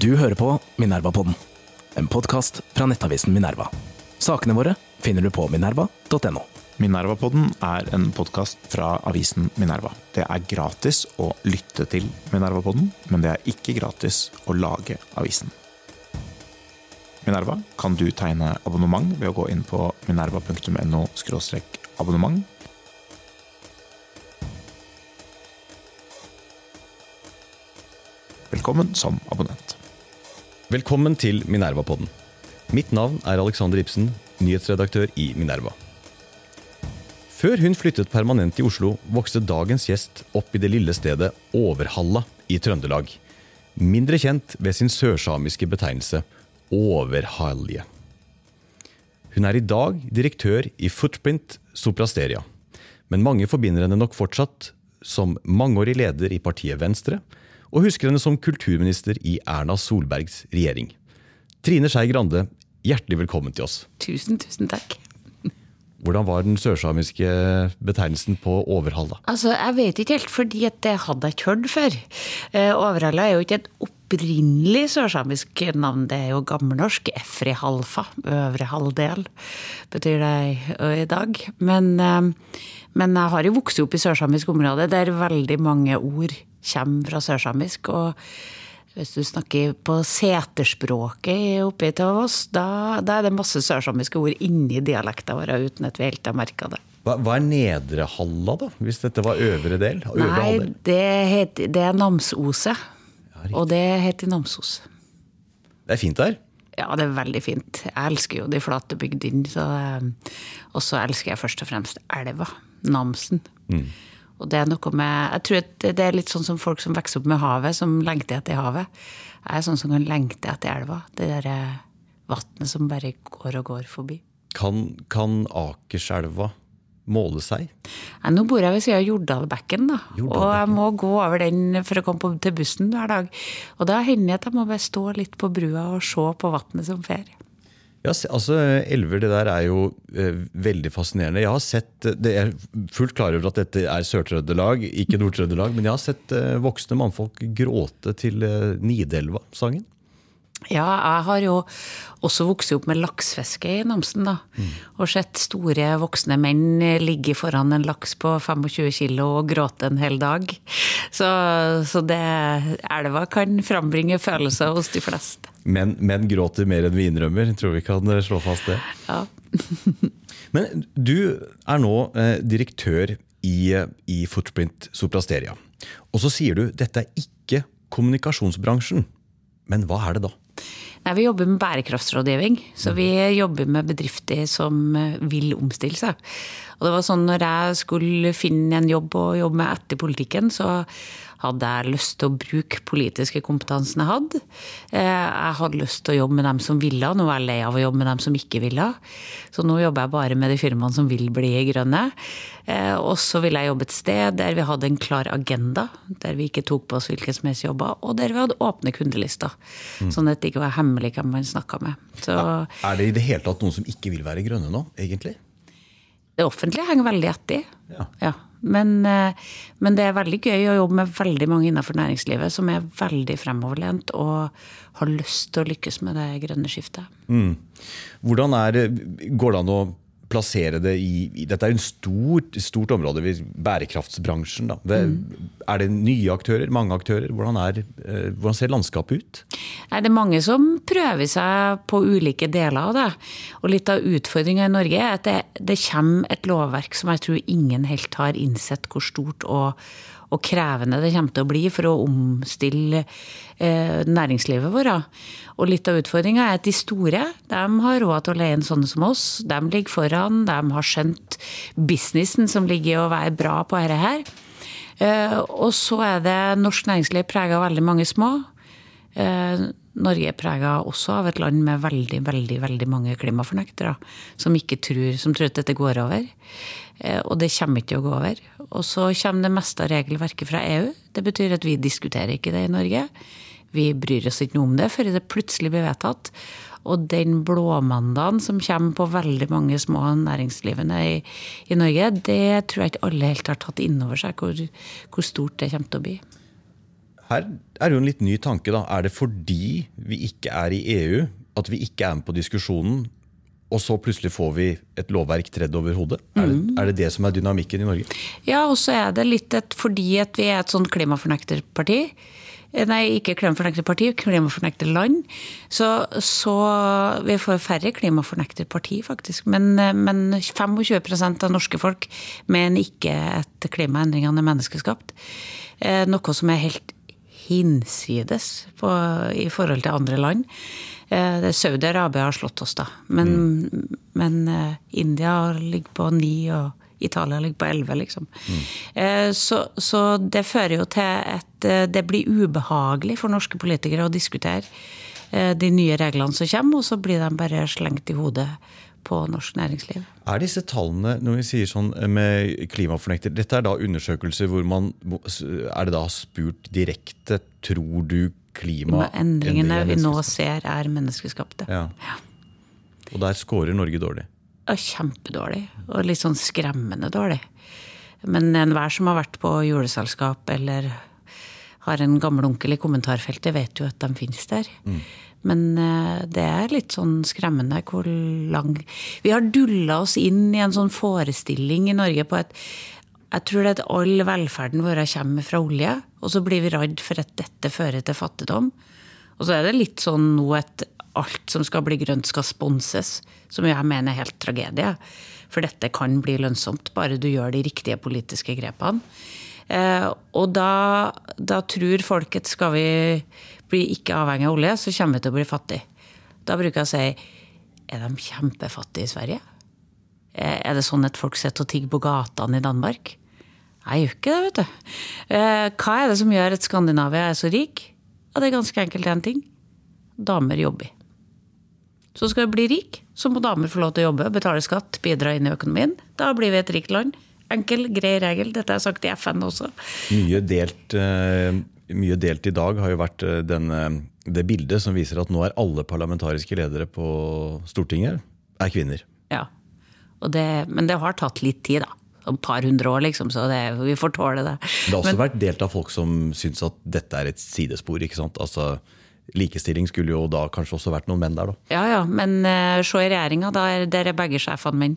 Du hører på Minerva-podden, en podkast fra nettavisen Minerva. Sakene våre finner du på minerva.no. Minerva-podden er en podkast fra avisen Minerva. Det er gratis å lytte til Minerva-podden, men det er ikke gratis å lage avisen. Minerva kan du tegne abonnement ved å gå inn på minerva.no abonnement. Velkommen som abonnent. Velkommen til Minerva-podden. Mitt navn er Alexander Ibsen, nyhetsredaktør i Minerva. Før hun flyttet permanent i Oslo, vokste dagens gjest opp i det lille stedet Overhalla i Trøndelag. Mindre kjent ved sin sørsamiske betegnelse Overhalje. Hun er i dag direktør i Footprint Soprasteria, men mange forbinder henne nok fortsatt som mangeårig leder i partiet Venstre, og husker henne som kulturminister i Erna Solbergs regjering. Trine Skei Grande, hjertelig velkommen til oss. Tusen, tusen takk. Hvordan var den sørsamiske betegnelsen på Overhalla? Altså, Jeg vet ikke helt, fordi det hadde jeg ikke hørt før. Eh, Overhalla er jo ikke et opprinnelig sørsamisk navn, det er jo gammelnorsk. Efri halfa, øvre halvdel, betyr det i dag. Men, eh, men jeg har jo vokst opp i sørsamisk område, der veldig mange ord kommer fra sørsamisk. og hvis du snakker på seterspråket oppe til oss, da, da er det masse sørsamiske ord inni dialekta vår uten at vi helt har merka det. Hva, hva er Nedre Halla, da? Hvis dette var øvre del? Øvre Nei, halvdel? det, heter, det er Namsose. Ja, og det heter Namsos. Det er fint der. Ja, det er veldig fint. Jeg elsker jo de flate bygdene. eh, Og så elsker jeg først og fremst elva. Namsen. Og det er noe med Jeg tror det er litt sånn som folk som vokser opp med havet, som lengter etter havet. Jeg er sånn som kan lengte etter elva. Det derre vannet som bare går og går forbi. Kan, kan Akerselva måle seg? Nei, nå bor jeg ved siden av Jordalbekken, da. Og jeg må gå over den for å komme på, til bussen hver dag. Og da hender det at jeg må bare stå litt på brua og se på vannet som fer. Ja, altså Elver, det der er jo eh, veldig fascinerende. Jeg har sett, eh, det er fullt klar over at dette er Sør-Trøndelag, ikke Nord-Trøndelag, men jeg har sett eh, voksne mannfolk gråte til eh, Nidelva-sangen. Ja, jeg har jo også vokst opp med laksefiske i Namsen, da. Og sett store voksne menn ligge foran en laks på 25 kilo og gråte en hel dag. Så, så det elva kan frambringe følelser hos de fleste. Men menn gråter mer enn vi innrømmer. Tror vi kan eh, slå fast det. Ja. Men du er nå eh, direktør i, i Footprint Soprasteria. Og så sier du dette er ikke kommunikasjonsbransjen. Men hva er det da? Nei, Vi jobber med bærekraftsrådgivning, så vi jobber med bedrifter som eh, vil omstille seg. Og det var sånn når jeg skulle finne en jobb å jobbe med etter politikken, så hadde jeg lyst til å bruke politiske kompetansen jeg hadde. Eh, Jeg hadde lyst til å jobbe med dem som ville, nå er jeg lei av å jobbe med dem som ikke ville. Så nå jobber jeg bare med de firmaene som vil bli grønne. Eh, Og så ville jeg jobbe et sted der vi hadde en klar agenda, der vi ikke tok på oss hvilke som helst jobber, og der vi hadde åpne kundelister. Sånn at det ikke var hemmelig hvem man snakka med. Så Er det i det hele tatt noen som ikke vil være grønne nå, egentlig? det offentlige henger veldig etter. Ja. Men, eh, men det er veldig gøy å jobbe med veldig mange innenfor næringslivet som er veldig fremoverlent og har lyst til å lykkes med det grønne skiftet. Hvordan er, Går det an å plassere det i, i Dette er jo et stort, stort område, bærekraftsbransjen. Da. Det- Er det nye aktører, mange aktører? Hvordan, er, eh, hvordan ser landskapet ut? Nei, det er mange som prøver seg på ulike deler av det. Og litt av utfordringa i Norge er at det, det kommer et lovverk som jeg tror ingen helt har innsett hvor stort og, og krevende det kommer til å bli for å omstille eh, næringslivet vårt. Og litt av utfordringa er at de store de har råd til å leie inn sånne som oss. De ligger foran, de har skjønt businessen som ligger i å være bra på dette her. Eh, og så er det norsk næringsliv prega av veldig mange små. Eh, Norge er prega også av et land med veldig veldig, veldig mange klimafornektere. Som ikke tror, som tror at dette går over. Eh, Og det kommer ikke til å gå over. Og så kommer det meste av regelverket fra EU. Det betyr at vi diskuterer ikke det i Norge. Vi bryr oss ikke noe om det før det plutselig blir vedtatt. Og den blåmandagen som kommer på veldig mange små næringslivene i, i Norge, det tror jeg ikke alle helt har tatt inn over seg hvor, hvor stort det kommer til å bli. Her er jo en litt ny tanke. da. Er det fordi vi ikke er i EU, at vi ikke er med på diskusjonen, og så plutselig får vi et lovverk tredd over hodet? Er, det, er det det som er dynamikken i Norge? Ja, og så er det litt et, fordi at vi er et sånn klimafornekterparti. Eh, Nei, ikke klimafornekterparti, klimafornekterland. Så, så vi får færre klimafornekterparti, faktisk. Men, eh, men 25% av norske folk mener ikke at klimaendringene er menneskeskapt. Eh, Noe som er helt hinsides på, i forhold til andre land. Eh, Saudi-Arabia har slått oss, da. Men, men eh, India ligger på ni, og Italia ligger på elleve, liksom. Eh, Så, så det fører jo til at det blir ubehagelig for norske politikere å diskutere de nye reglene som kommer, og så blir de bare slengt i hodet på norsk næringsliv. Er disse tallene, når vi sier sånn med klimafornekter Dette er da undersøkelser hvor man Er det da spurt direkte Tror du klima Endringene vi nå ser, er menneskeskapte. Ja. Og der scorer Norge dårlig. Ja, kjempedårlig. Og litt sånn skremmende dårlig. Men enhver som har vært på juleselskap eller har en gammel onkel i kommentarfeltet, vet jo at de finnes der. Men eh, det er litt sånn skremmende hvor lang Vi har dulla oss inn i en sånn forestilling i Norge på at jeg tror at all velferden vår kommer fra olje, og så blir vi redd for at dette fører til fattigdom. Og så er det litt sånn nå at alt som skal bli grønt, skal sponses. Som jeg mener er helt tragedie. For dette kan bli lønnsomt, bare du gjør de riktige politiske grepene. Eh, og da, da tror folk at skal vi bli ikke avhengig av olje, så kommer vi til å bli fattige. Da bruker jeg å si er de kjempefattige i Sverige? Eh, Er det sånn at folk sitter og tigger på gatene i Danmark? Jeg gjør ikke det, vet du. Eh, Hva er det som gjør at Skandinavia er så rik? Ja, det er ganske enkelt én ting. Damer jobber. Så skal du bli rik, så må damer få lov til å jobbe, betale skatt, bidra inn i økonomien. Da blir vi et rikt land. Enkel, grei regel. Dette er sagt i FN også. Mye delt, eh, mye delt i dag har jo vært eh, denne, det bildet som viser at nå er alle parlamentariske ledere på Stortinget er kvinner. Ja. Og det, men det har tatt litt tid, da. Et par hundre år, liksom, så det, vi får tåle det. Det har også vært delt av folk som syns at dette er et sidespor. ikke sant? Altså, Likestilling skulle jo da kanskje også vært noen menn der, da. Ja, ja, men uh, se i regjeringa, der, er er begge sjefene menn.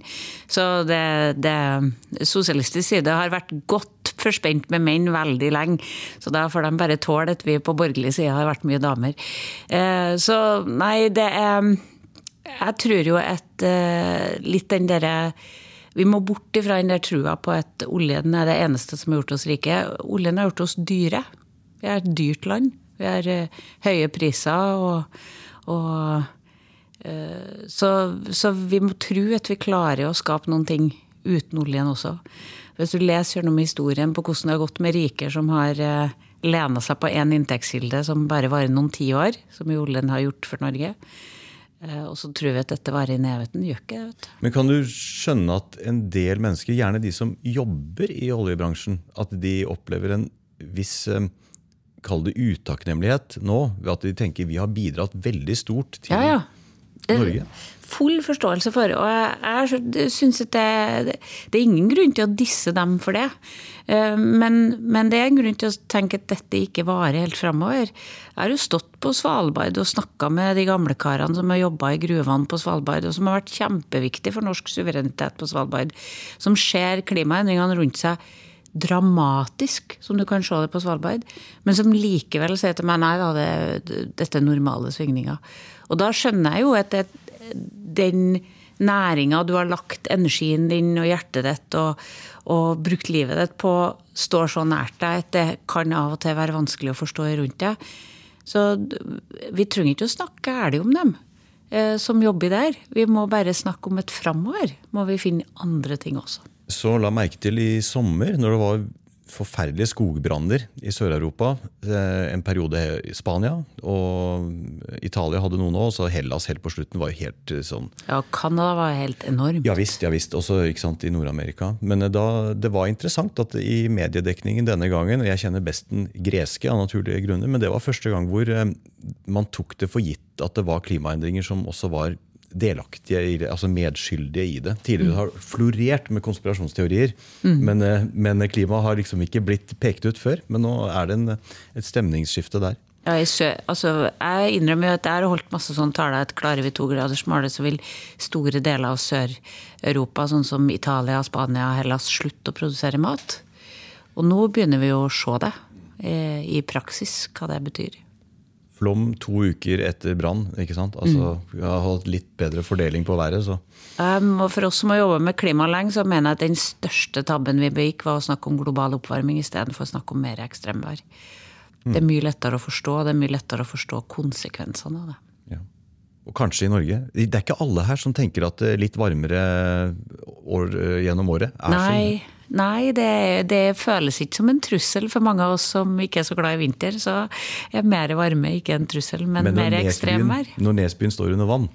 Så det, det Sosialistisk side har vært godt forspent med menn veldig lenge. Så da får de bare tåle at vi på borgerlig side har vært mye damer. Uh, så nei, det er Jeg tror jo at uh, litt den derre vi må bort ifra den der trua på at oljen er det eneste som har gjort oss rike. Oljen har gjort oss dyre. Vi er et dyrt land. Vi har eh, høye priser og, og eh, så, så vi må tro at vi klarer å skape noen ting uten oljen også. Hvis du leser gjennom historien på hvordan det har gått med riker som har uh, lena seg på én inntektskilde som bare varer noen tiår, som jo oljen har gjort for Norge, eh, og så tror vi at dette varer i evigheten. Gjør ikke det, vet du. Men kan du skjønne at en del mennesker, gjerne de som jobber i oljebransjen, at de opplever en viss eh, Kall det utakknemlighet nå, ved at de tenker vi har bidratt veldig stort til Ja, ja. Det- Norge? Full forståelse for. Og jeg, syns at det, det er ingen grunn til å disse dem for det. Eh, Men, men det er en grunn til å tenke at dette ikke varer helt framover. Jeg har jo stått på Svalbard og snakka med de gamle karene som har jobba i gruvene på Svalbard, og som har vært kjempeviktige for norsk suverenitet på Svalbard. Som ser klimaendringene rundt seg dramatisk, som du kan se det på Svalbard, men som likevel sier til meg nei da, det, dette er normale svingninger. Og da skjønner jeg jo at det, den næringa du har lagt energien din og hjertet ditt og, og brukt livet ditt på, står så nært deg at det kan av og til være vanskelig å forstå rundt deg. Så vi trenger ikke å snakke ærlig om dem eh, som jobber der. Vi må bare snakke om et framover. Må vi finne andre ting også. Så la merke til i sommer, når det var forferdelige skogbranner i Sør-Europa. eh, En periode i Spania, og Italia hadde noen òg. Så Hellas helt på slutten var jo helt eh, sånn Ja, Canada var helt enormt. Ja visst, ja visst. Også ikke sant, i Nord-Amerika. Men eh, da, det var interessant at i mediedekningen denne gangen og Jeg kjenner best den greske av naturlige grunner, men det var første gang hvor man tok det for gitt at det var klimaendringer som også var delaktige, altså medskyldige i det. Tidligere har det florert med konspirasjonsteorier, men, eh, men klimaet har liksom ikke blitt pekt ut før. Men nå er det en, et stemningsskifte der. Ja, jeg, altså, jeg innrømmer jo at jeg har holdt masse sånne taler at klarer vi togradersmålet, så vil store deler av Sør-Europa, sånn som Italia, Spania, Hellas, slutte å produsere mat. Og nå begynner vi jo å se det eh, i praksis, hva det betyr. Flom to uker etter brann. Altså, Vi har hatt litt bedre fordeling på været. så... Um, og for oss som har jobba med klima lenge, så mener jeg at den største tabben vi begikk, var å snakke om global oppvarming istedenfor å snakke om mer ekstremvær. Det er mye lettere å forstå, det er mye lettere å forstå konsekvensene av det. Ja. Og kanskje i Norge. Det er ikke alle her som tenker at litt varmere år eh, gjennom året er Nei, nei det, det, føles ikke som en trussel for mange av oss som ikke er så glad i vinter. Så er mer varme ikke en trussel, men, men mer ekstremvær. Når Nesbyen står under vann,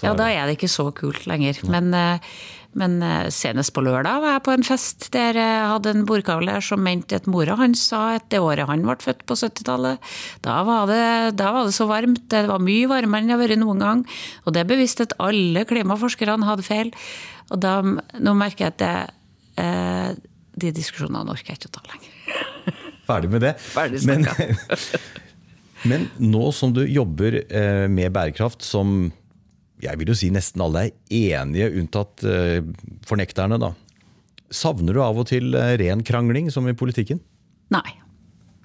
ja, da er det ikke så kult lenger. Men, eh, men, eh, senest på lørdag var jeg på en fest der jeg hadde en bordkavler som mente at mora hans sa at det året han ble født på 70-tallet, da, da, var det så varmt. Det var mye varmere enn det har vært noen gang. Og det er bevisst at alle klimaforskerne hadde feil. Og da, nå merker jeg at det, eh, de diskusjonene orker jeg ikke å ta lenger. Ferdig med det. Ferdig men, men nå som du jobber med bærekraft som jeg vil jo si nesten alle er enige, unntatt uh, fornekterne. da. Savner du av og til uh, ren krangling, som i politikken? Nei.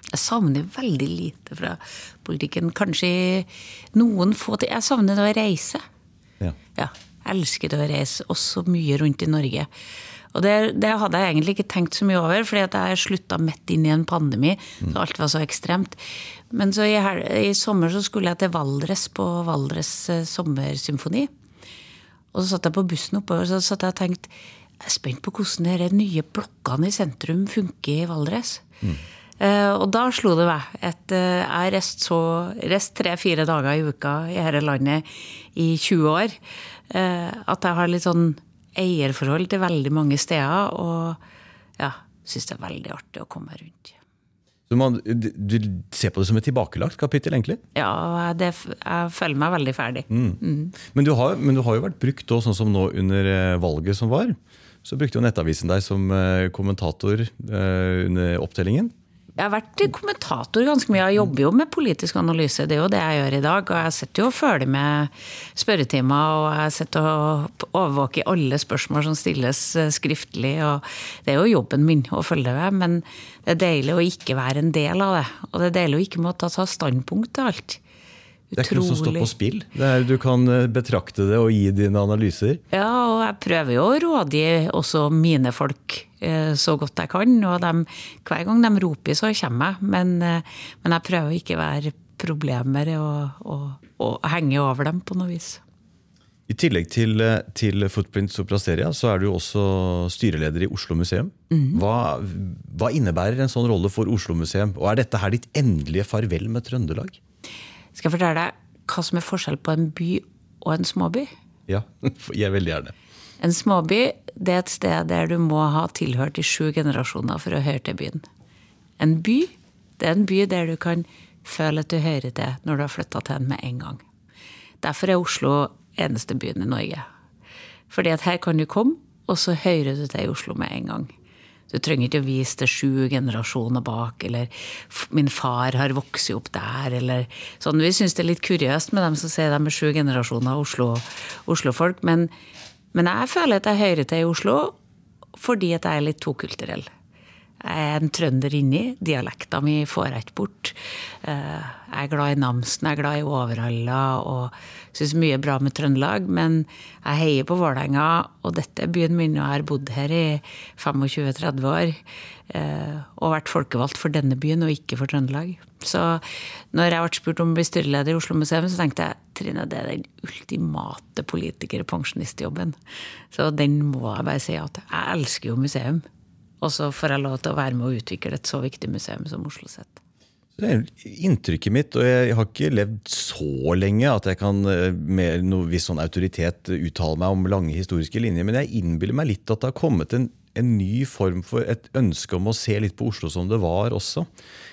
Jeg savner veldig lite fra politikken. Kanskje noen få til Jeg savner det å reise. Ja. ja. Jeg elsker det å reise, også mye rundt i Norge. Og det, det, hadde jeg egentlig ikke tenkt så mye over, fordi at jeg slutta midt inn i en pandemi. Mm. Så alt var så ekstremt. Men så i, i, sommer så skulle jeg til Valdres på Valdres eh, sommersymfoni. Og så satt jeg på bussen oppover og så satt jeg og tenkte jeg er spent på hvordan de nye blokkene i sentrum funker i Valdres. Mm. Uh, og da slo det meg at uh, jeg har rest tre-fire dager i uka i dette landet i 20 år. Uh, at jeg har litt sånn eierforhold til veldig mange steder. Og ja, syns det er veldig artig å komme rundt. Så man, du ser på det som et tilbakelagt kapittel, egentlig? Ja, det, jeg føler meg veldig ferdig. Mm. Mm. Men, du har, men, du har, jo vært brukt også, sånn som nå under eh, valget som var. Så brukte jo Nettavisen deg som eh, kommentator eh, under opptellingen. Jeg har vært kommentator ganske mye. Jeg jobber jo med politisk analyse. Det er jo det jeg gjør i dag. Og jeg sitter jo og følger med spørretimer, og jeg sitter og overvåker alle spørsmål som stilles eh, skriftlig. Og det er jo jobben min å følge med, men det er deilig å ikke være en del av det. Og det er deilig å ikke måtte ta standpunkt til alt. Det er ikke noe som står på spill. Er, du kan eh, betrakte det og gi dine analyser. Ja, og jeg prøver jo å rådgi også mine folk så godt jeg kan. Og de, hver gang de roper, så kommer jeg. Men, eh, men jeg prøver å ikke være problemer og, og, og, henge over dem på noe vis. I tillegg til, til Footprints og Plasteria, så er du også styreleder i Oslo museum. Mm. Hva, hva innebærer en sånn rolle for Oslo museum? Og er dette her ditt endelige farvel med Trøndelag? Skal jeg fortelle deg hva som er forskjell på en by og en småby? Ja, jeg veldig gjerne. En småby det er et sted der du må ha tilhørt i sju generasjoner for å høre til byen. En by det er en by der du kan føle at du hører til når du har flytta til den med en gang. Derfor er Oslo eneste byen i Norge. Fordi at her kan du komme, og så hører du til i Oslo med en gang. Du trenger ikke å vise til sju generasjoner bak, eller 'min far har vokst opp der', eller sånn. Vi syns det er litt kuriøst med dem som sier de er sju generasjoner Oslo-folk, Oslo men, men, jeg føler at jeg hører til i Oslo fordi at jeg er litt tokulturell. Jeg er en trønder inni. Dialekta mi får jeg ikke bort. Eh, jeg er glad i Namsen, jeg er glad i Overhalla og syns mye er bra med Trøndelag. Men jeg heier på Vålerenga, og dette er byen min, og jeg har bodd her i 25-30 år. Eh, og vært folkevalgt for denne byen, og ikke for Trøndelag. Så når jeg ble spurt om å bli styreleder i Oslo museum, så tenkte jeg Trine, det er den ultimate politiker-pensjonistjobben. Så den må jeg bare si ja til. Jeg elsker jo museum. Og så får jeg lov til å være med å utvikle et så viktig museum som Oslo Sett. Det er inntrykket mitt, og jeg har ikke levd så lenge at jeg kan eh, med noe viss sånn autoritet uttale meg om lange historiske linjer, men jeg innbiller meg litt at det har kommet en, en, ny form for et ønske om å se litt på Oslo som det var også.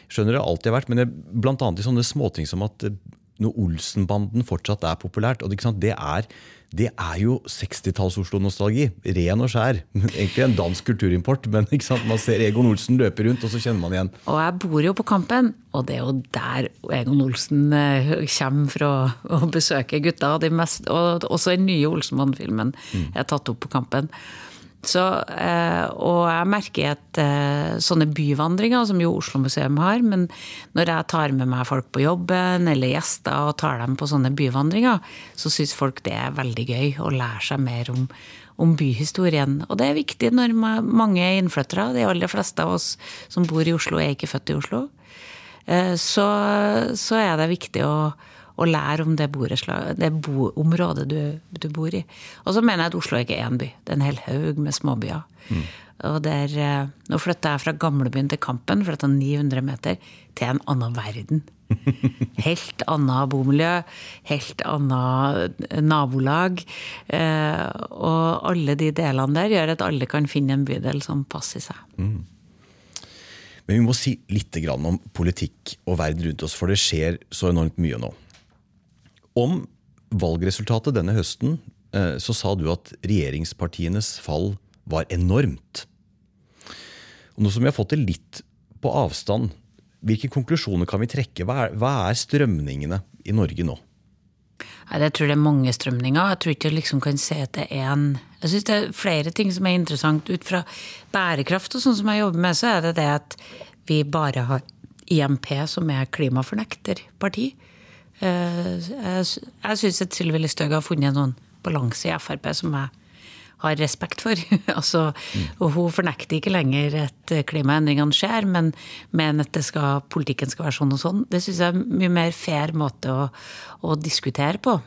Jeg skjønner det alltid har vært, men bl.a. i sånne småting som at eh, når Olsenbanden fortsatt er populært. og det er, det er jo 60-talls-Oslo-nostalgi. Ren og skjær. Egentlig en dansk kulturimport, men man ser Egon Olsen løpe rundt, og så kjenner man igjen. Og jeg bor jo på Kampen, og det er jo der Egon Olsen eh, kommer for å, å besøke gutta. Og, mest, og også den nye Olsenmann-filmen er tatt opp på Kampen. Så, eh, og jeg merker at eh, sånne byvandringer, som jo Oslo Museum har, men når jeg tar med meg folk på jobben eller gjester og tar dem på sånne byvandringer, så syns folk det er veldig gøy å lære seg mer om, om byhistorien. Og det er viktig når mange er innflyttere. De aller fleste av oss som bor i Oslo, er ikke født i Oslo. Eh, så, så er det viktig å og lære om det, det området du, du, bor i. Og så mener jeg at Oslo ikke er én by. Det er en hel haug med småbyer. Mm. Og der, eh, nå flytta jeg fra gamlebyen til Kampen, flytta 900 meter, til en annen verden. Helt annet bomiljø, helt annet nabolag. Eh, og alle de delene der gjør at alle kan finne en bydel som passer seg. Mm. Men vi må si litt om politikk og verden rundt oss, for det skjer så enormt mye nå. Om valgresultatet denne høsten eh, så sa du at regjeringspartienes fall var enormt. Nå som vi har fått det litt på avstand, hvilke konklusjoner kan vi trekke? Hva er, hva er strømningene i Norge nå? Jeg tror det er mange strømninger. Jeg tror ikke jeg liksom kan se at det er en Jeg syns det er flere ting som er interessant. Ut fra bærekraft og sånn som jeg jobber med, så er det det at vi bare har IMP, som er klimafornekterparti. Eh, jeg, jeg syns at Sylvi Listhaug har funnet en sånn balanse i Frp som jeg har respekt for. altså, og hun fornekter ikke lenger at klimaendringene skjer, men mener at skal, politikken skal være sånn og sånn. Det syns jeg er en mye mer fair måte å, å diskutere på.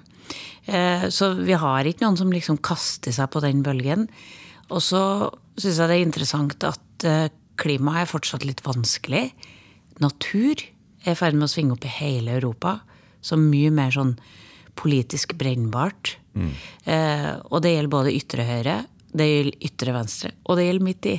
Eh, så vi har ikke noen som liksom kaster seg på den bølgen. Og så syns jeg det er interessant at eh, klimaet er fortsatt litt vanskelig. Natur er i ferd med å svinge opp i hele Europa som mye mer sånn politisk brennbart. Mm. Eh, og det gjelder både ytre høyre, det gjelder ytre venstre, og det gjelder midt i.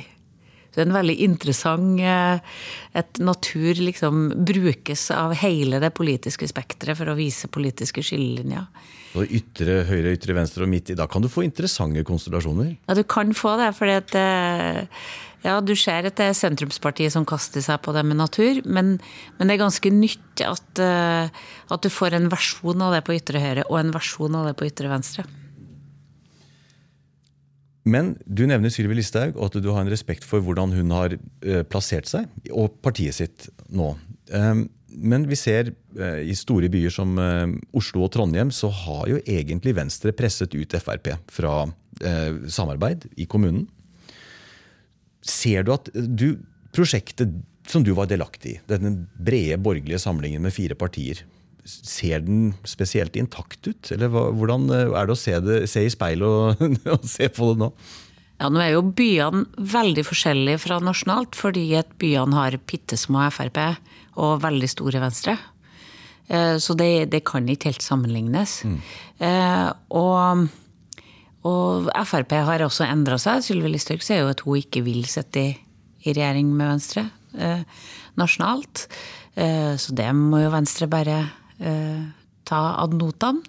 Så det er en veldig interessant eh, Et natur liksom brukes av hele det politiske spekteret for å vise politiske skillelinjer. Og ytre høyre, ytre venstre og midt i. Da kan du få interessante konstellasjoner? Ja, du kan få det. fordi at eh, ja, du ser at det er sentrumspartiet som kaster seg på det med natur, men, men det er ganske nyttig at, uh, at, du får en versjon av det på ytre høyre og en versjon av det på ytre venstre. Men du nevner Sylvi Listhaug, og at du har en respekt for hvordan hun har uh, plassert seg, og partiet sitt nå. Um, men vi ser uh, i store byer som Oslo og Trondheim, så har jo egentlig Venstre presset ut Frp fra samarbeid i kommunen. Ser du at du, prosjektet som du var delaktig i, denne brede borgerlige samlingen med fire partier, ser den spesielt intakt ut? Eller hvordan er det å se, det, se i speilet og, og, se på det nå? Ja, Nå er jo byene veldig forskjellige fra nasjonalt, fordi at byene har bitte små Frp og veldig store Venstre. Eh, så det, det kan ikke helt sammenlignes. Mm. Eh, og og Frp har også endra seg. Sylvi Listhaug sier jo at hun ikke vil sitte i, regjering med Venstre eh, nasjonalt. Eh, så det må jo Venstre bare eh, ta ad notam.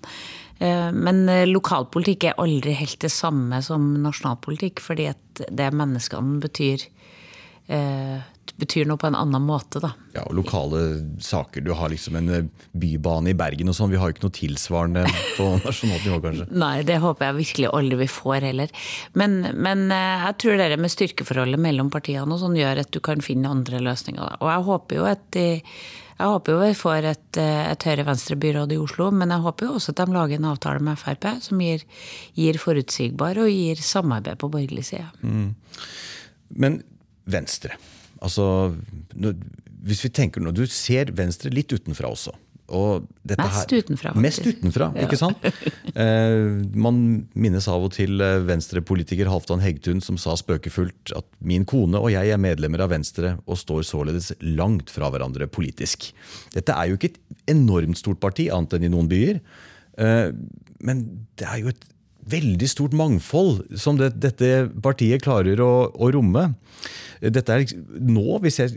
Eh, men eh, lokalpolitikk er aldri helt det samme som nasjonalpolitikk, fordi at det menneskene betyr eh, betyr noe på en annen måte, da. Ja, og lokale saker. Du har liksom en eh, bybane i Bergen og sånn. Vi har jo ikke noe tilsvarende på nasjonalt nivå, kanskje? Nei, det håper jeg virkelig aldri vi får heller. Men, men eh, jeg tror det med styrkeforholdet mellom partiene og sånn gjør at du kan finne andre løsninger. Da. Og jeg håper jo at jeg håper jo vi får et, eh, et høyre-venstre-byråd i Oslo, men jeg håper jo også at de lager en avtale med Frp som gir, gir forutsigbar og gir samarbeid på borgerlig side. Mm. Men Venstre. Altså, hvis vi tenker nå, Du ser Venstre litt utenfra også. mest her, utenfra, faktisk. Mest utenfra, ja. ikke sant? Eh, man minnes av og til eh, venstrepolitiker Halvdan Hegtun som sa spøkefullt at min kone og jeg er medlemmer av Venstre og står således langt fra hverandre politisk. Dette er jo ikke et enormt stort parti, annet enn i noen byer. Eh, men det er jo et veldig stort mangfold som det, dette partiet klarer å, å romme. Dette er nå, hvis jeg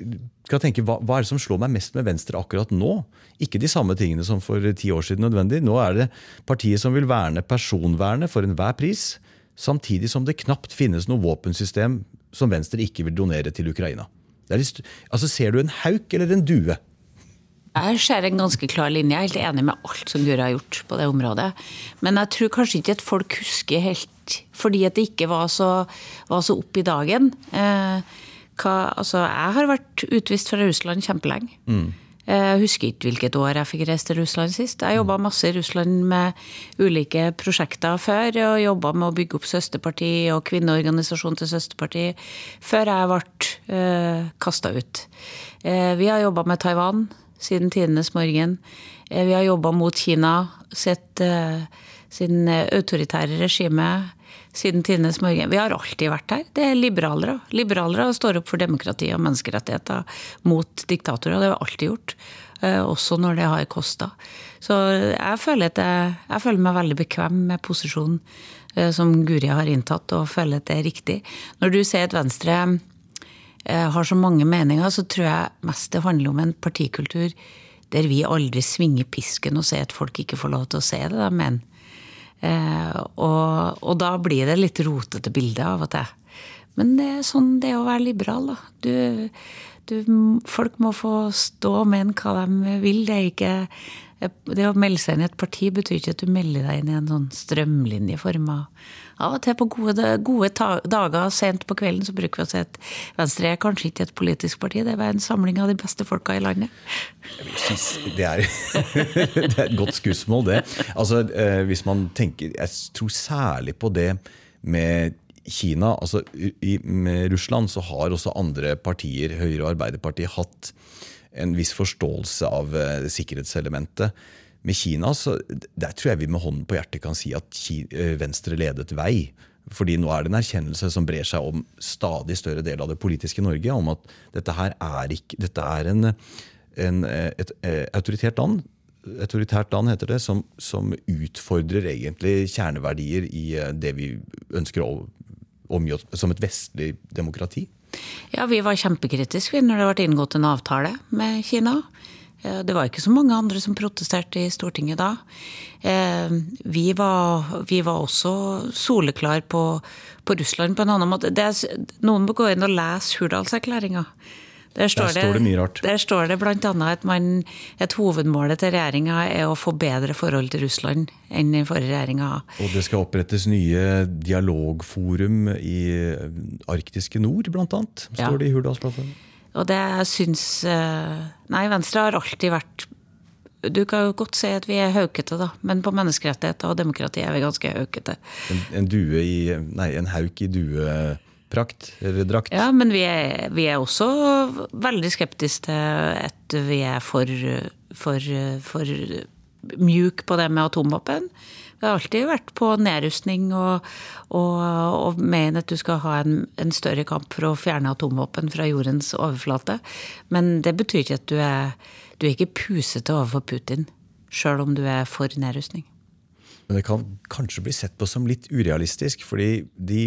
skal tenke, hva, hva er det som slår meg mest med Venstre akkurat nå? Ikke de samme tingene som for ti år siden nødvendig. Nå er det partiet som vil verne personvernet for enhver pris, samtidig som det knapt finnes noe våpensystem som Venstre ikke vil donere til Ukraina. Litt, altså Ser du en hauk eller en due? Jeg ser en ganske klar linje. Jeg er helt enig med alt som Guri har gjort på det området. Men jeg tror kanskje ikke at folk husker helt fordi at det ikke var så, var så opp i dagen. Eh, hva, altså, jeg har vært utvist fra Russland kjempelenge. Mm. Jeg husker ikke hvilket år jeg fikk reist til Russland sist. Jeg jobba masse i Russland med ulike prosjekter før. Og jobba med å bygge opp søsterparti og kvinneorganisasjon til søsterparti før jeg ble uh, kasta ut. Uh, vi har jobba med Taiwan siden tidenes morgen. Uh, vi har jobba mot Kina sett uh, sin autoritære regime siden tidenes morgen. Vi har alltid vært her. Det er liberalere. Liberalere står opp for demokrati og menneskerettigheter mot diktatorer. Det har vi alltid gjort. Også når det har kosta. Så jeg føler, jeg, jeg føler, meg veldig bekvem med posisjonen som Guri har inntatt, og føler at det er riktig. Når du sier at Venstre har så mange meninger, så tror jeg mest det handler om en partikultur der vi aldri svinger pisken og sier at folk ikke får lov til å se det de mener. Eh, og, og, da blir det litt rotete bilde av og til. Men det er sånn det er å være liberal, da. Du, du, folk må få stå og mene hva de vil. Det ikke det å melde seg inn i et parti betyr ikke at du melder deg inn i en sånn strømlinjeform. Av og til på gode, gode dager sent på kvelden så bruker vi å si at Venstre er kanskje ikke et politisk parti, det er en samling av de beste folka i landet. Det er, det er et godt skussmål, det. Altså, hvis man tenker Jeg tror særlig på det med Kina. altså i, Russland så har også andre partier, Høyre og Arbeiderpartiet, hatt en viss forståelse av uh, sikkerhetselementet. Med Kina så der tror jeg vi med hånden på hjertet kan si at Kina, Venstre ledet vei. Fordi nå er det en erkjennelse som brer seg om stadig større del av det politiske Norge, om at dette her er, ikke, dette er en, en, et, et autoritært land autoritært land, heter det, som, som, utfordrer egentlig kjerneverdier i det vi ønsker å omgi oss som et vestlig demokrati. Ja, vi var kjempekritiske når det ble inngått en avtale med Kina. Det var ikke så mange andre som protesterte i Stortinget da. Vi var, vi var også soleklar på, på, Russland på en annen måte. Er, noen må gå inn og lese Hurdalserklæringa. Der står, der står det, mye rart. Der står det bl.a. at man, et hovedmålet til regjeringa er å få bedre forhold til Russland enn den forrige regjeringa. Og det skal opprettes nye dialogforum i arktiske nord, bl.a. Står ja. det i Hurdalsplattformen. Og det syns Nei, Venstre har alltid vært du kan jo godt si at vi er haukete, da, men på menneskerettigheter og demokrati er vi ganske haukete. En, en, due i Nei, en hauk i dueprakt eller drakt? Ja, men vi er, vi er også veldig skeptiske til at vi er for, for, for mjuk på det med atomvåpen. Vi har alltid vært på nedrustning og, og, og mener at du skal ha en, en, større kamp for å fjerne atomvåpen fra jordens overflate. Men det betyr ikke at du er du er ikke pusete overfor Putin, sjøl om du er for nedrustning. Men det kan kanskje bli sett på som litt urealistisk, fordi de,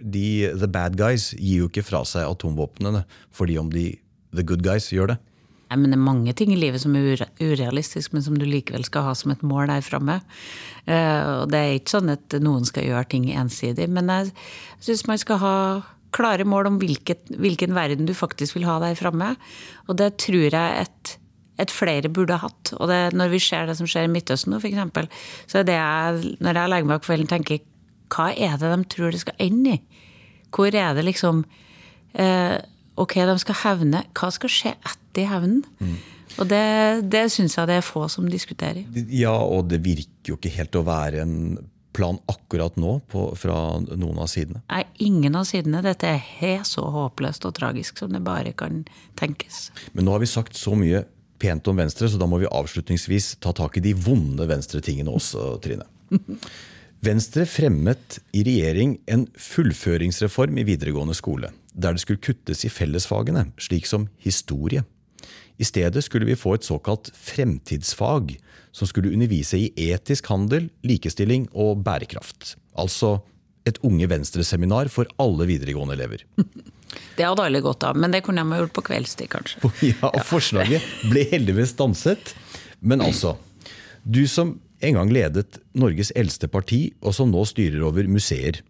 de, the bad guys gir jo ikke fra seg atomvåpnene fordi om de the good guys gjør det. Nei, men Det er mange ting i livet som er urealistisk, men som du likevel skal ha som et mål der framme. Og det er ikke sånn at noen skal gjøre ting ensidig, men jeg syns man skal ha klare mål om hvilket, hvilken verden du faktisk vil ha der framme. Og det tror jeg et at flere burde hatt. Og det, når vi ser det som skjer i Midtøsten nå, f.eks., så er det jeg, når jeg legger meg på kvelden, tenker hva er det de tror det skal ende i? Hvor er det liksom eh, Ok, de skal hevne. Hva skal skje etter hevnen? Mm. Og det, det syns jeg det er få som diskuterer. Ja, og det virker jo ikke helt å være en plan akkurat nå på, fra noen av sidene? Nei, ingen av sidene. Dette er helt så håpløst og tragisk som det bare kan tenkes. Men nå har vi sagt så mye pent om Venstre, så da må vi avslutningsvis ta tak i de vonde Venstre-tingene også, Trine. Venstre fremmet i regjering en fullføringsreform i videregående skole, der det skulle kuttes i fellesfagene, slik som historie. I stedet skulle vi få et såkalt fremtidsfag, som skulle undervise i etisk handel, likestilling og bærekraft. Altså et Unge Venstre-seminar for alle videregående elever. Det hadde alle godt av, men det kunne de ha gjort på kveldstid, kanskje. Ja, og Forslaget ble heldigvis stanset. Men altså, du som en gang ledet Norges eldste parti, og som nå styrer over museer.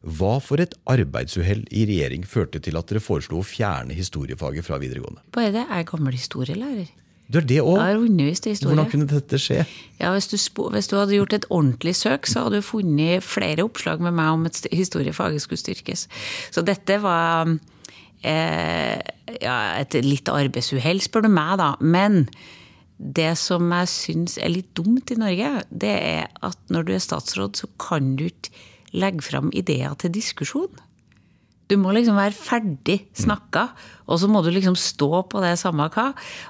Hva for et arbeidsuhell i regjering førte til at dere foreslo å fjerne historiefaget fra videregående? Bare det er gammel historielærer. Du er det òg? Hvordan kunne dette skje? Ja, hvis du, hvis du hadde gjort et ordentlig søk, så hadde du funnet flere oppslag med meg om at historiefaget skulle styrkes. Så dette var eh, ja, et litt arbeidsuhell, spør du meg, da. Men det som jeg syns er litt dumt i Norge, det er at når du er statsråd, så kan du ikke legge fram ideer til diskusjon. Du må liksom være ferdig snakka, og så må du liksom stå på det samme hva.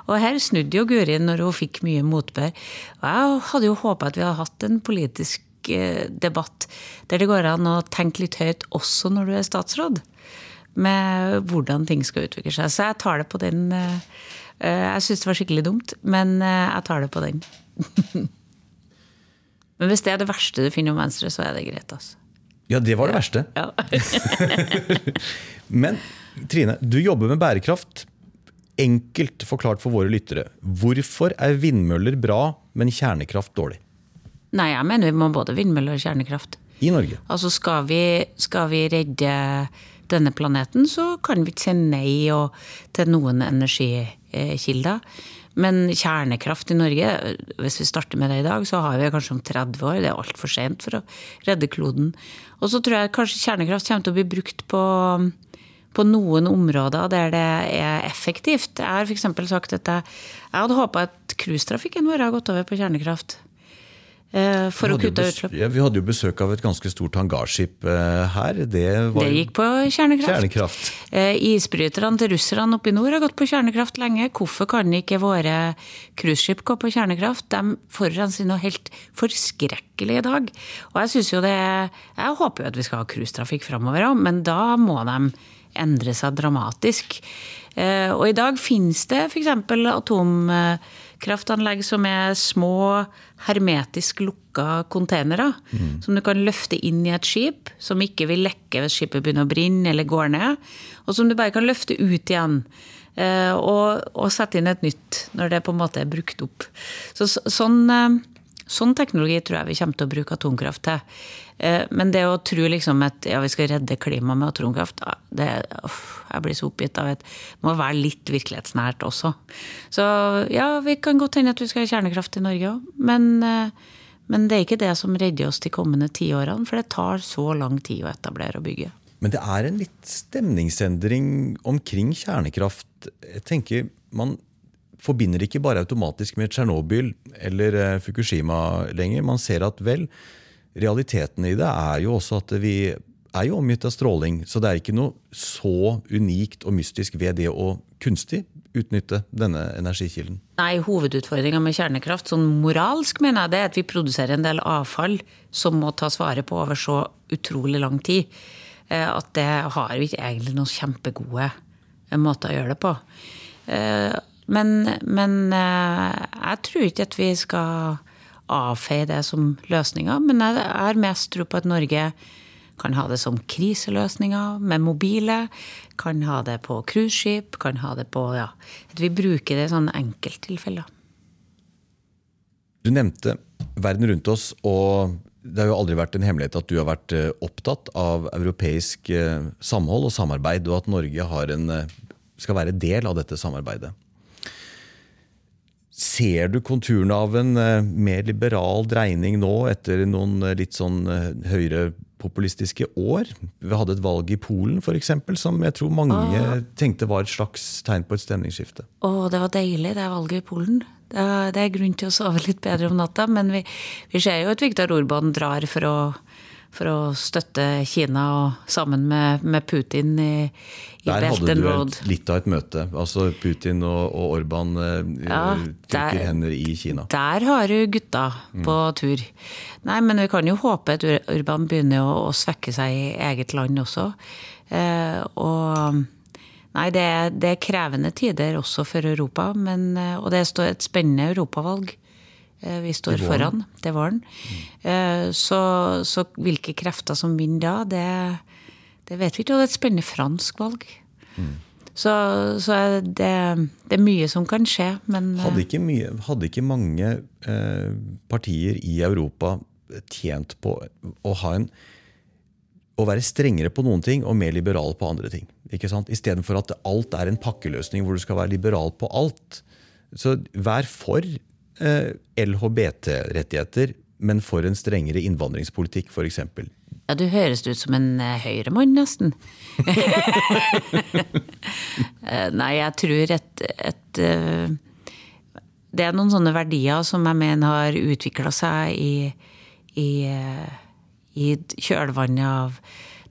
Og her snudde jo Guri når hun fikk mye motbør. Og jeg hadde jo håpa at vi hadde hatt en politisk eh, debatt der det går an å tenke litt høyt også når du er statsråd. Med hvordan ting skal utvikle seg. Så jeg tar det på den eh, Jeg syns det var skikkelig dumt, men eh, jeg tar det på den. Men hvis det er det verste du finner om Venstre, så er det greit, altså. Ja, det var det verste. Ja. Men Trine, du jobber med bærekraft. Enkelt forklart for våre lyttere. Hvorfor er vindmøller bra, men kjernekraft dårlig? Nei, jeg mener vi må både vindmøller og kjernekraft. I Norge. Altså skal vi, skal vi redde denne planeten, så kan vi ikke si nei og, til noen energikilder. Men kjernekraft i Norge, hvis vi starter med det i dag, så har vi kanskje om 30 år. Det er altfor sent for å redde kloden. Og så tror jeg kanskje kjernekraft kommer til å bli brukt på, på noen områder der det er effektivt. Jeg har f.eks. sagt at jeg, jeg hadde håpa at cruisetrafikken vår har gått over på kjernekraft. Eh, For å kutte utslipp. Ja, vi hadde jo besøk av et ganske stort hangarskip eh, her. Det var Det gikk på kjernekraft. kjernekraft. Eh, Isbryterne til russerne oppe i nord har gått på kjernekraft lenge. Hvorfor kan ikke våre cruiseskip gå på kjernekraft? De forurenser noe helt forskrekkelig i dag. Og jeg jo det Jeg håper jo at vi skal ha cruisetrafikk framover òg, men da må de endre seg dramatisk. Eh, Og i dag finnes det f.eks. atomkraftanlegg som er små, hermetisk lukka containere. Som du kan løfte inn i et skip, som ikke vil lekke hvis skipet begynner å brenne eller går ned. Og som du bare kan løfte ut igjen. eh, Og, og sette inn et nytt når det på en måte er brukt opp. Så, så- sånn, eh, sånn teknologi tror jeg vi kommer til å bruke atomkraft til. Eh, Men det å tro liksom at ja, vi skal redde klimaet med atomkraft, det, uff, jeg blir så oppgitt av at det må være litt virkelighetsnært også. Så ja, vi kan godt hende at vi skal ha kjernekraft i Norge òg, men, eh, men det er ikke det som redder oss de kommende tiårene, for det tar så lang tid å etablere og bygge. Men det er en litt stemningsendring omkring kjernekraft. Jeg tenker Man forbinder ikke bare automatisk med Tsjernobyl eller eh, Fukushima lenger. Man ser at vel, realiteten i det er jo også at vi er jo omgitt av stråling. Så det er ikke noe så unikt og mystisk ved det å kunstig utnytte denne energikilden. Nei, hovedutfordringa med kjernekraft, sånn moralsk, mener jeg, det er at vi produserer en del avfall som må tas vare på over så utrolig lang tid. eh, At det har vi ikke egentlig noen kjempegode eh, måter å gjøre det på. Eh, Men, men jeg tror ikke at vi skal avfeie det som løsninger. Men jeg har mest tro på at Norge kan ha det som kriseløsninger med mobile. Kan ha det på cruiseskip. Kan ha det på ja, At vi bruker det i sånne enkelttilfeller. Du nevnte verden rundt oss, og det har jo aldri vært en hemmelighet at du har vært eh, opptatt av europeisk eh, samhold og samarbeid, og at Norge en, eh, skal være del av dette samarbeidet. Ser du konturene av en eh, mer liberal dreining nå, etter noen eh, litt sånn eh, høyrepopulistiske år? Vi hadde et valg i Polen, f.eks., som jeg tror mange tenkte var et slags tegn på et stemningsskifte. Å, det var deilig, det valget i Polen. Det det er grunn til å sove litt bedre om natta, men vi, vi ser jo at Viktor Orban drar for å, for å støtte Kina og sammen med, med Putin i, i Der Belt hadde Road. du hadde du litt av et møte. Altså Putin og, og Orban eh, Ja, trykker der- hender i Kina. Der har du gutta på tur. Nei, men vi kan jo håpe at Ur- Urban begynner å, å svekke seg i eget land også. Eh, og Nei, det er, det er krevende tider også for Europa, men, eh, og det står et spennende europavalg. Eh, Vi står det foran. foran var den. Mm. Så, så hvilke krefter som vinner da, det, det vet vi ikke. Og det er et spennende fransk valg. Så, så er det, det er mye som kan skje, men eh, Hadde ikke, mye, hadde ikke mange eh, partier i Europa tjent på å ha en å være strengere på noen ting og mer liberal på andre ting. ikke sant? Istedenfor at alt er en pakkeløsning hvor du skal være liberal på alt. Så vær for eh, LHBT-rettigheter, men for en strengere innvandringspolitikk, f.eks. Ja, du høres ut som en eh, høyremann, nesten. Eh, Nei, jeg tror et, et eh, Det er noen sånne verdier som jeg mener har utvikla seg i, i, eh, i kjølvannet av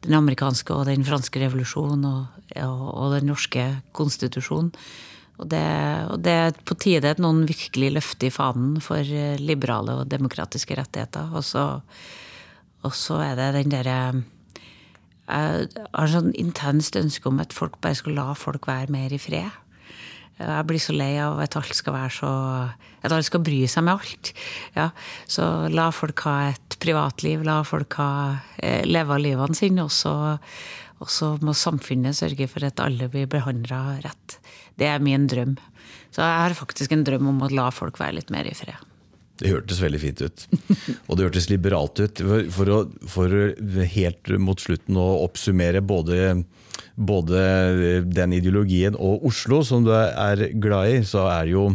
den amerikanske og den franske revolusjonen og, og, og den norske konstitusjonen. Og det, og det er på tide at noen virkelig løfter fanen for eh, liberale og demokratiske rettigheter. Og så, og så er det den derre Jeg har sånn intenst ønske om at folk bare skal la folk være mer i fred. Jeg blir så lei av at alt skal være så At alle skal bry seg med alt. Ja, så la folk ha et privatliv, la folk ha, eh, leve av livene sine. Og så, og så må samfunnet sørge for at alle blir behandla rett. Det er min drøm. Så jeg har faktisk en drøm om å la folk være litt mer i fred. Det hørtes veldig fint ut. Og det hørtes liberalt ut. For, å, for helt mot slutten å oppsummere både, både den ideologien og Oslo, som du er glad i, så er jo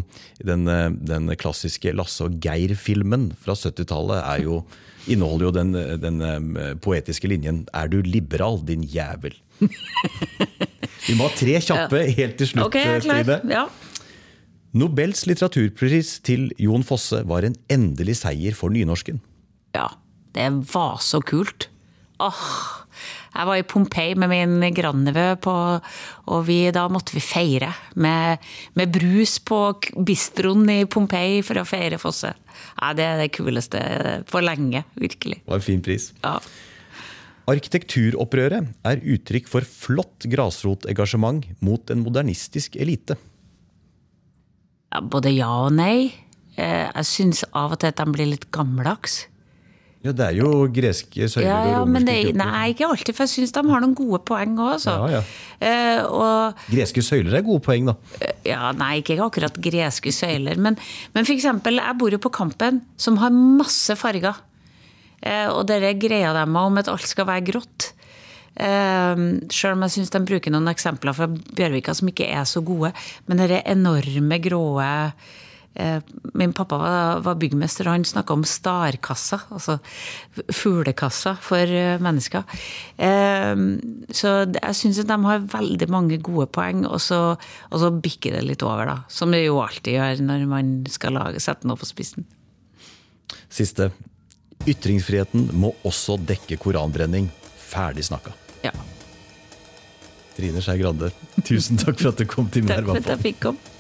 den, den klassiske Lasse og Geir-filmen fra 70-tallet er inneholder jo den, den eh, poetiske linjen 'Er du liberal, din jævel'? Vi må ha tre kjappe helt til slutt, okay. Trine. Ja. Nobels litteraturpris til Jon Fosse var en endelig seier for nynorsken. Ja, det var så kult. Åh, jeg var i Pompeii med min grandnevø, og vi, da måtte vi feire med, med brus på bistroen i Pompeii for å feire Fosse. Ja, det er det kuleste på lenge, virkelig. Det var en fin pris. Ja. Arkitekturopprøret er uttrykk for flott grasrotengasjement mot en modernistisk elite. Ja, Både ja og nei. Eh, Jeg syns av og til at de blir litt gammeldags. Ja, det er jo greske søyler Ja, ja, og men romerske det, kropper. nei, ikke alltid, for jeg syns de har noen gode poeng òg, altså. Ja, ja. Eh, og Greske søyler er gode poeng, da. Ja, nei, ikke akkurat greske søyler. Men, men for eksempel, jeg bor jo på Kampen, som har masse farger. Eh, og dere greia dem om at alt skal være grått. Eh, Sjøl om jeg syns de bruker noen eksempler fra Bjørvika som ikke er så gode. Men dere enorme gråe eh, Min pappa var, byggmester, han snakka om starkassa. Altså fuglekassa for mennesker. Så jeg syns at de har veldig mange gode poeng, og så, og så bikker det litt over, da. Som det jo alltid gjør når man skal lage, sette noe på spissen. Siste. Ytringsfriheten må også dekke koranbrenning. Ferdig snakka. Ja. Trine Skei Grande, tusen takk for at du kom til Takk for at jeg fikk komme.